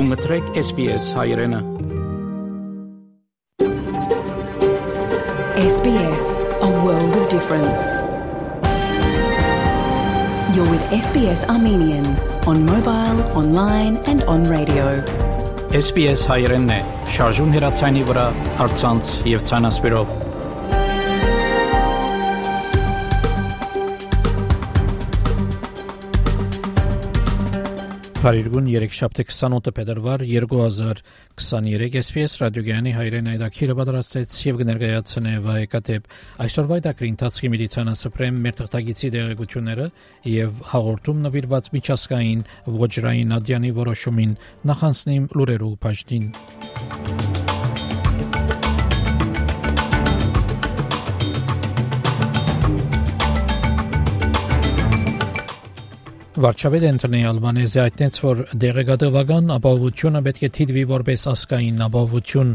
Դու մտրեք SPS հայրենը։ SBS, a world of difference. You're with SBS Armenian on mobile, online and on radio. SPS հայրենն է։ Շարժուն հեռացանի վրա, հարցանց եւ ցանասպիրով։ Փարիգուն 3 շաբթի 28 փետրվար 2023 SPS ռադիոգյանի հայրեն այդակիրը պատրաստեց եւ կներկայացնե վայեկատեպ այսօրվա այդակրի ընթացքի մեդիցինա սպրեմ մեր թղթագիտի դերակցությունները եւ հաղորդում նվիրված միջազգային ոչրային ադյանի որոշումին նախանցնիմ լուրերու բաժնին Վարչապետ Անտոնի Ալբանեզի այդտենց որ դեղեկատվական ապահովությունը պետք է թիդվի որպես ասկային ապահովություն.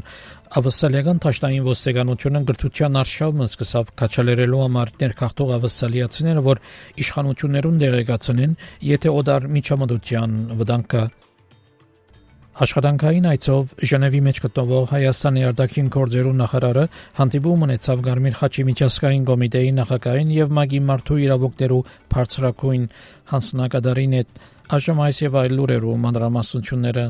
ավսալիական ճաշտային ոստիկանությունը գրթության արշավը սկսավ քաչալերելու համար ներքախտող ավսալիացիները որ իշխանություններուն դեղեկացնեն եթե օդար միջամտության վտանգը Աշխատանքային այցով Ժնևի մեջ գտնվող Հայաստանի արտաքին գործերու նախարարը հանդիպում ունեցավ Գարմիր Խաչի միջազգային կոմիտեի նախագահին եւ ՄԱԳ-ի մարդու իրավունքներու բարձրակույն հանձնակատարին հետ այժմ այս եւ այլ լուրերու մանրամասնությունները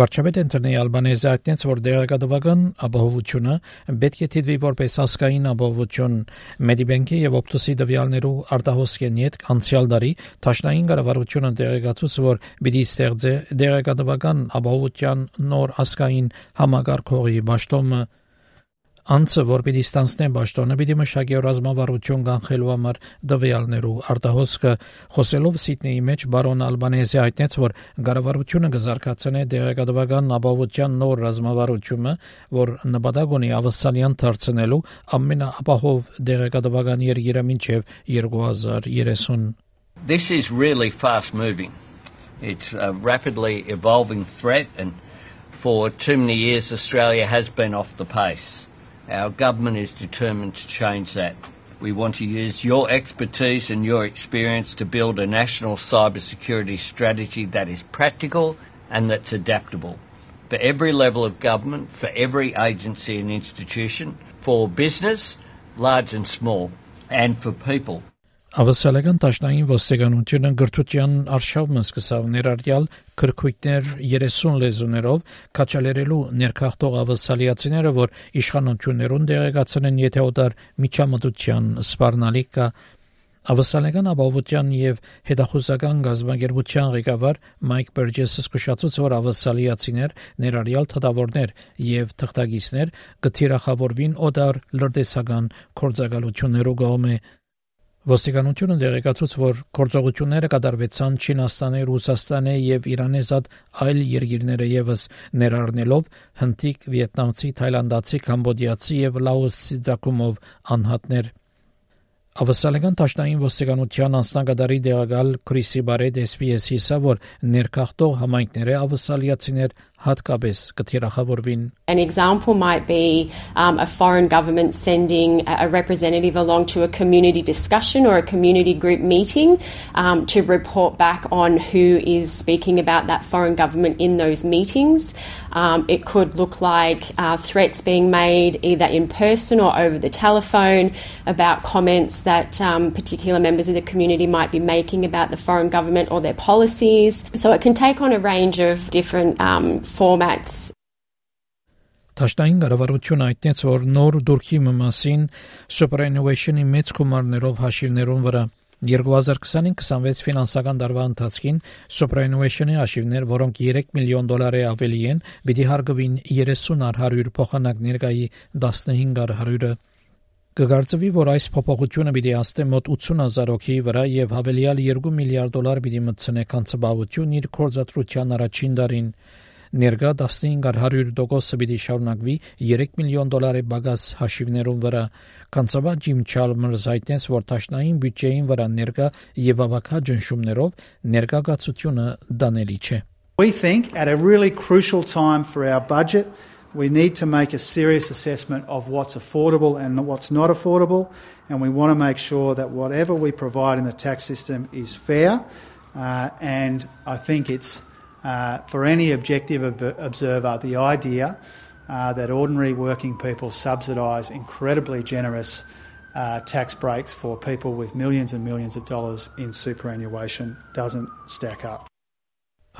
Վարչապետ Անտոնի Ալբանեզը այդտենց որ դեղեկատվական ապահովությունը պետք է դիտվի որպես հասկային ապահովություն Մեդիբենկի եւ Օպտոսի դվյալներու արտահոսքեն հետ անցյալ տարի Տաշնային կառավարությունը դեղեկացուց որ պիտի ստեղծե դեղեկատվական ապահովության նոր հասկային համագարկողի ճշտոմը Անցը որ պիտի ստանցնե ճշտոնը պիտի մշակի ռազմավարություն կանխելու համար դվյալներու արտահոսքը խոսելով Սիդնեի մեջ բարոն Ալբանեզի հայտնեց որ կառավարությունը կզարգացնե դեղեկատվական ապահովության նոր ռազմավարությունը որ նպատակ ունի ավսալյան դարձնելու ամենաապահով դեղեկատվական երկիրը մինչև 2030 This is really fast moving. It's a rapidly evolving threat and for too many years Australia has been off the pace. Our government is determined to change that. We want to use your expertise and your experience to build a national cybersecurity strategy that is practical and that's adaptable for every level of government, for every agency and institution, for business, large and small, and for people. Ավասալական տաշնային ոստիկանությունը գրթության արշավը սկսավ ներառյալ քրքույտներ 30 լեզուներով քաչալերելու ներքախտող ավասալիացիները, որ իշխանություններուն դեղեկացնեն եթե օտար միջամտության սպառնալիքա Ավասալական ապահովության եւ հետախուզական գազագերբության ղեկավար Մայք Բերջեսը զսկուշացուց որ ավասալիացիներ ներառյալ թդավորներ եւ թղթագիսներ գթիրախավորվին օդար լրտեսական կորցակալություններով գոմե Ոստիկանությունը դեղեկացուց, որ գործողությունները կատարվեցան Չինաստանի, Ռուսաստանի եւ Իրանի զատ այլ երկիրները եւս ներառնելով հնդիկ, վիետնամցի, թայլանդացի, կամբոդիացի եւ լաոսի ցակումով անհատներ Ավսալական տաշնային ոստիկանության անձնագետարի դեղակալ Քրիսի Բարեդ SPS-ի ասա որ ներքախտող համայնքները ավսալիացիներ հատկապես կթիրախավորվին An example might be um, a foreign government sending a representative along to a community discussion or a community group meeting um, to report back on who is speaking about that foreign government in those meetings. Um, it could look like uh, threats being made either in person or over the telephone about comments that um, particular members of the community might be making about the foreign government or their policies. So it can take on a range of different um, formats. Տաշտային կառավարությունը այդտենց որ նոր դուրքի մասին superannuation-ի մեծ գումարներով հաշիվներուն վրա 2025-26 ֆինանսական տարվա ընթացքին superannuation-ի հաշիվներ, որոնք 3 միլիոն դոլարի ավելի են, պիտի հարգվին 30 առ 100 փոխանակ ներկայի 15 առ 100-ը Կգարձվի, որ այս փոփոխությունը պիտի աստե մոտ 80000 հոգի վրա եւ հավելյալ 2 միլիարդ դոլար պիտի մտցնե կանցաբավություն իր կորզատրության առաջին դարին ներկա 1500%-ը պիտի շարունակվի 3 միլիոն դոլարի բագաս հաշիվներուն վրա կանցաբա Ջիմ Չալմերս հայտնեց որ տաշնային բյուջեին վրա ներկա եւ ավակա ջնշումներով ներկայացությունը դանելի չէ We think at a really crucial time for our budget We need to make a serious assessment of what's affordable and what's not affordable, and we want to make sure that whatever we provide in the tax system is fair. Uh, and I think it's uh, for any objective observer the idea uh, that ordinary working people subsidise incredibly generous uh, tax breaks for people with millions and millions of dollars in superannuation doesn't stack up.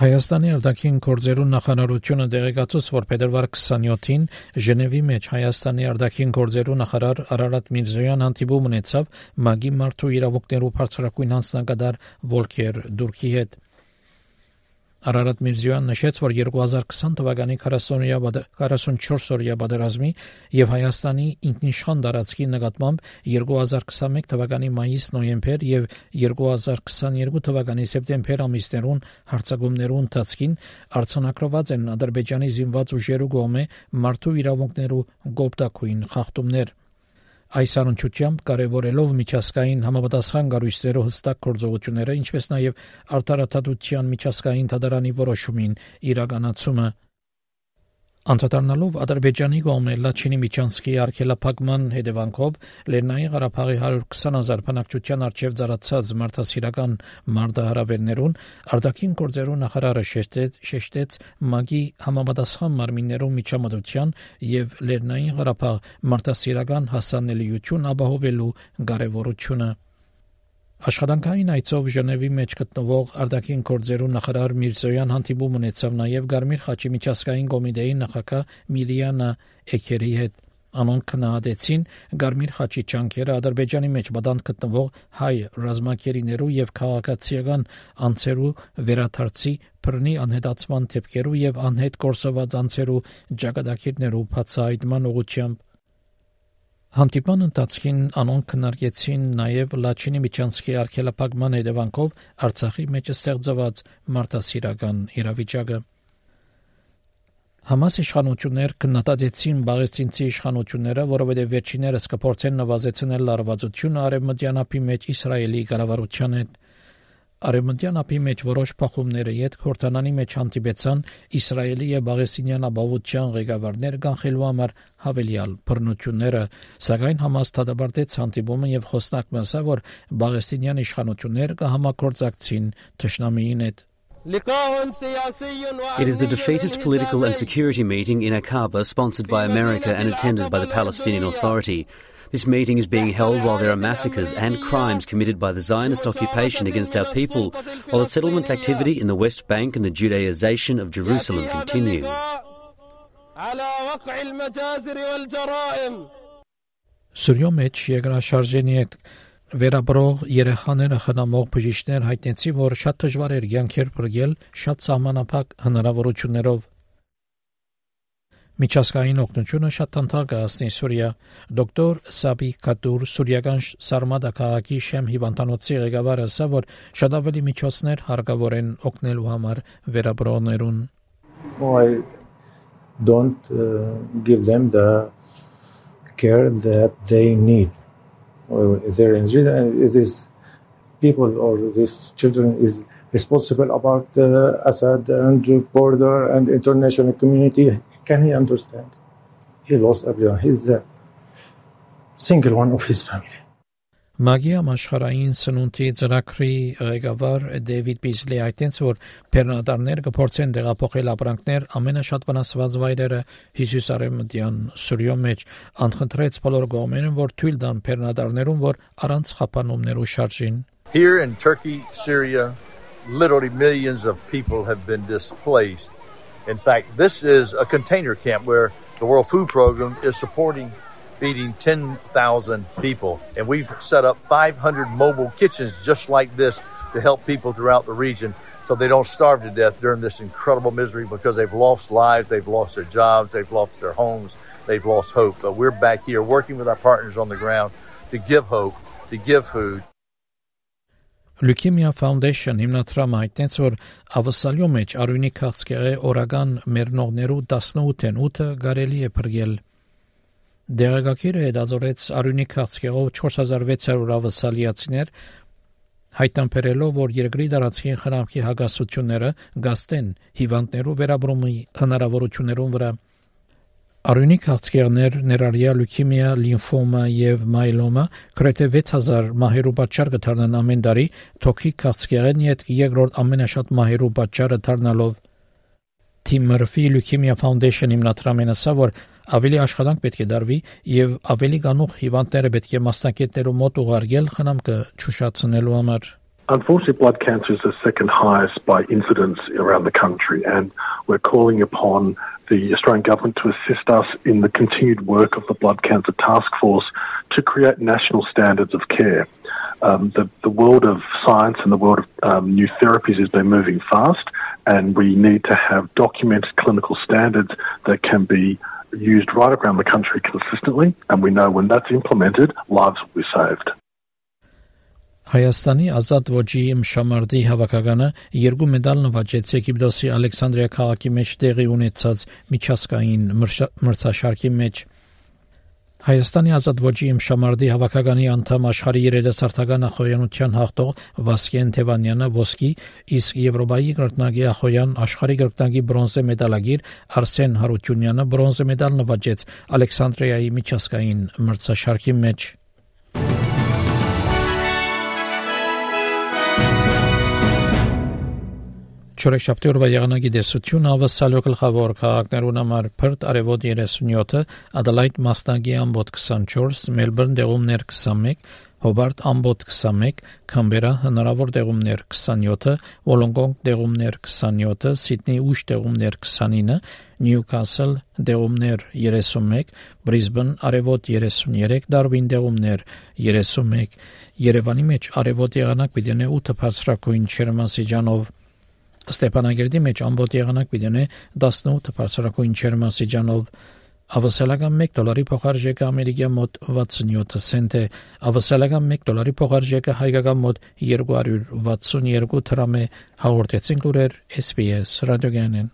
Հայաստանի արտաքին գործերու նախարարությունը դեղեկացուց, որ փետրվար 27-ին Ժնևի մեջ Հայաստանի արտաքին գործերու նախարար Արարատ Միրզոյան հանդիպում ունեցավ ՄԱԳ-ի մարդու իրավունքներու բարձրակույն անձնակատար Վոլկեր Դուրքի հետ։ Արարատ Միրզոյան նշեց, որ 2020 թվականի 40-օրյա 44-օրյա պատերազմի եւ Հայաստանի ինքնիշխան տարածքի նկատմամբ 2021 թվականի մայիս-նոյեմբեր եւ 2022 թվականի սեպտեմբեր ամիսներուն հարձակումներու ընթացքին արցանակրված են Ադրբեջանի զինված ուժերու կողմէ մարդու իրավունքներու գոպտակույն խախտումներ։ Այս առընչությամբ կարևորելով միջազգային համապատասխան գարույցներով հստակ գործողությունները, ինչպես նաև արտարադատության միջազգային դատարանի որոշումին իրականացումը Անդրադառնալով Ադրբեջանի կողմն Լաչինի Միչանսկի արգելափակման հետևանքով Լեռնային Ղարաբաղի 120.000 բնակչության արչև ծառացած մարդասիրական մարտահրավերներուն արտաքին գործերու նախարարը շեշտեց, շեշտեց ՄԱԳ-ի համապատասխան մարմիններու միջամտության եւ Լեռնային Ղարաբաղ մարդասիրական հասանելիություն ապահովելու կարեւորությունը Աշխատանքային այցով Ժնևի մեջ գտնվող արտաքին գործերու նախարար Միրզոյան հանդիպում ունեցավ նաև Գարմիր խաչի միջազգային կոմիտեի նախակա Միլիանա Էքերի հետ։ Անոնք քննադեցին Գարմիր խաչի ճանկերը Ադրբեջանի մեջ բադանտ գտնվող հայ ռազմակերիներու եւ քաղաքացիական անձերու վերաթարցի բռնի անհետացման դեպքերու եւ անհետ կորսված անձերու ճակատագիրներու բացահայտման ուղղությամբ Հանդիպման ընթացքին անոնք քննարկեցին նաև Լաչինի Միչանսկի արգելափակման հետևանքով Արցախի մեջ ստեղծված մարդասիրական իրավիճակը։ Համաս իշխանություններ քննադատեցին Բաղեստինցի իշխանությունները, որովհետև վերջիներս կփորձեն նվազեցնել լարվածությունը արևմտյան ափի մեջ Իսրայելի կառավարության հետ։ Արևմտյան ափի մեջ որոշ փոխումները յետ Խորտանանի մեջ հանդիպեցան Իսրայելի եւ Բաղեստինյան ապահովության ղեկավարներ կանխելու համար հավելյալ բռնությունները, սակայն Համաս դադարեցեց հանդիպումը եւ խոսնակն ասա, որ Բաղեստինյան իշխանությունները կհամակորձակցին ճշնամիին հետ It is the defeatist political and security meeting in Aqaba sponsored by America and attended by the Palestinian Authority. This meeting is being held while there are massacres and crimes committed by the Zionist occupation against our people, while the settlement activity in the West Bank and the Judaization of Jerusalem continue. Սուրյո մեջ երկրաշարժենի հետ վերաբրող երեխաները խնամող բժիշկներ հայտնեցի, որ շատ դժվար էր յանքեր բրգել շատ սահմանափակ հնարավորություններով Միջազգային օգնությունը շատ տանտար կհասնի Սուրիա։ Դոկտոր Սաբի Կատուր Սուրիական Սարմադա քաղաքի Շեմ հիվանդանոցի ղեկավարը ասա, որ շատ ավելի միջոցներ հարկավոր են օգնելու համար վերաբրողներուն։ I don't uh, give them the care that they need. Injured, is this people or these children is responsible about uh, Assad and border and international community can he understand? He lost everyone. He's a single one of his family. Մագիա աշխարհային սնունդի ծրագրի ղեկավար Դեվիդ Բիզլի այդտենց որ բեռնատարներ կփորձեն տեղափոխել ապրանքներ ամենաշատ վնասված վայրերը Հիսուսարեմդյան Սուրիո մեջ անխնդրեց բոլոր կողմերին որ թույլ տան բեռնատարներուն որ առանց խափանումներու շարժին Here in Turkey, Syria, literally millions of people have been displaced In fact, this is a container camp where the World Food Program is supporting feeding 10,000 people. And we've set up 500 mobile kitchens just like this to help people throughout the region so they don't starve to death during this incredible misery because they've lost lives, they've lost their jobs, they've lost their homes, they've lost hope. But we're back here working with our partners on the ground to give hope, to give food, Leukemia Foundation հիմնադրամը հայտնեց, որ ավսալյո մեջ արյունի քաղցկեղի օրական մեռնողներու 18-ն 8-ը կարելի է փրկել։ Դերակակիրը հետազորեց արյունի քաղցկեղով 4600 ավսալիացիներ հայտնաբերելով, որ երկրի դարածքին խնամքի հագասությունները գաստեն հիվանդներու վերաբրումի հնարավորություններուն վրա Արյունի քաղցկեղներ, ներառյալ լյուկեմիա, լիմֆոմա եւ մայելոմա գրեթե 6000 մահերու պատճառ կդառնան ամեն տարի, թոքի քաղցկեղեն իդ երկրորդ ամենաշատ մահերու պատճառը դառնալով Tim Murphy Leukemia Foundation հիմնադրամն ասա, որ ավելի աշխատանք պետք է դարվի եւ ավելի գանուխ հիվանդները պետք է մասնակիցներու մոտ ուղարկել խնամքը ճուշացնելու համար Unfortunately, blood cancer is the second highest by incidence around the country, and we're calling upon the Australian Government to assist us in the continued work of the Blood Cancer Task Force to create national standards of care. Um, the, the, world of science and the world of um, new therapies has been moving fast, and we need to have documented clinical standards that can be used right around the country consistently. And we know when that's implemented, lives will be saved. Հայաստանի ազատ ոչի մշամարտի հավաքականը երկու մեդալ նվաճեց Եգիպտոսի Ալեքսանդրիա քաղաքի մեջ տեղի ունեցած միջազգային մրցաշարքի մեջ Հայաստանի ազատ ոչի մշամարտի հավաքականի անդամ աշխարհի երիտասարդական ախոյանության հաղթող Վասկեն Թևանյանը ոսկի, իսկ Եվրոպայի կրկնակի ախոյան աշխարհի կրկնակի բրոնզե մեդալագիր Արսեն Հարությունյանը բրոնզե մեդալ նվաճեց Ալեքսանդրիայի միջազգային մրցաշարքի մեջ Չորեքշաբթի օրվա եղանակի դեսությունը ավսալյո գլխավոր քաղաքներուն համար Perth արևոտ 37-ը, Adelaide մասնագի ամբոտ 24, Melbourne դեղումներ 21, Hobart ամբոտ 21, Canberra հնարավոր դեղումներ 27-ը, Wollongong դեղումներ 27-ը, Sydney ուշ դեղումներ 29, Newcastle դեղումներ 31, Brisbane արևոտ 33, Darwin դեղումներ 31, Երևանի մեջ արևոտ եղանակ պիտի 8 բարձրակույն չերմասիջանով Ստեփանագերդի մեջ ամբողջ եղանակ պիտի 18 բարձրակույն չերմասիջանով Ավասալական 1 դոլարի փոխարժեքը ամերիկյան մոտ 67 سنت է, ավասալական 1 դոլարի փոխարժեքը հայկական մոտ 262 դրամ է, հաղորդեցին լուրեր SPS ռադիոգյանեն։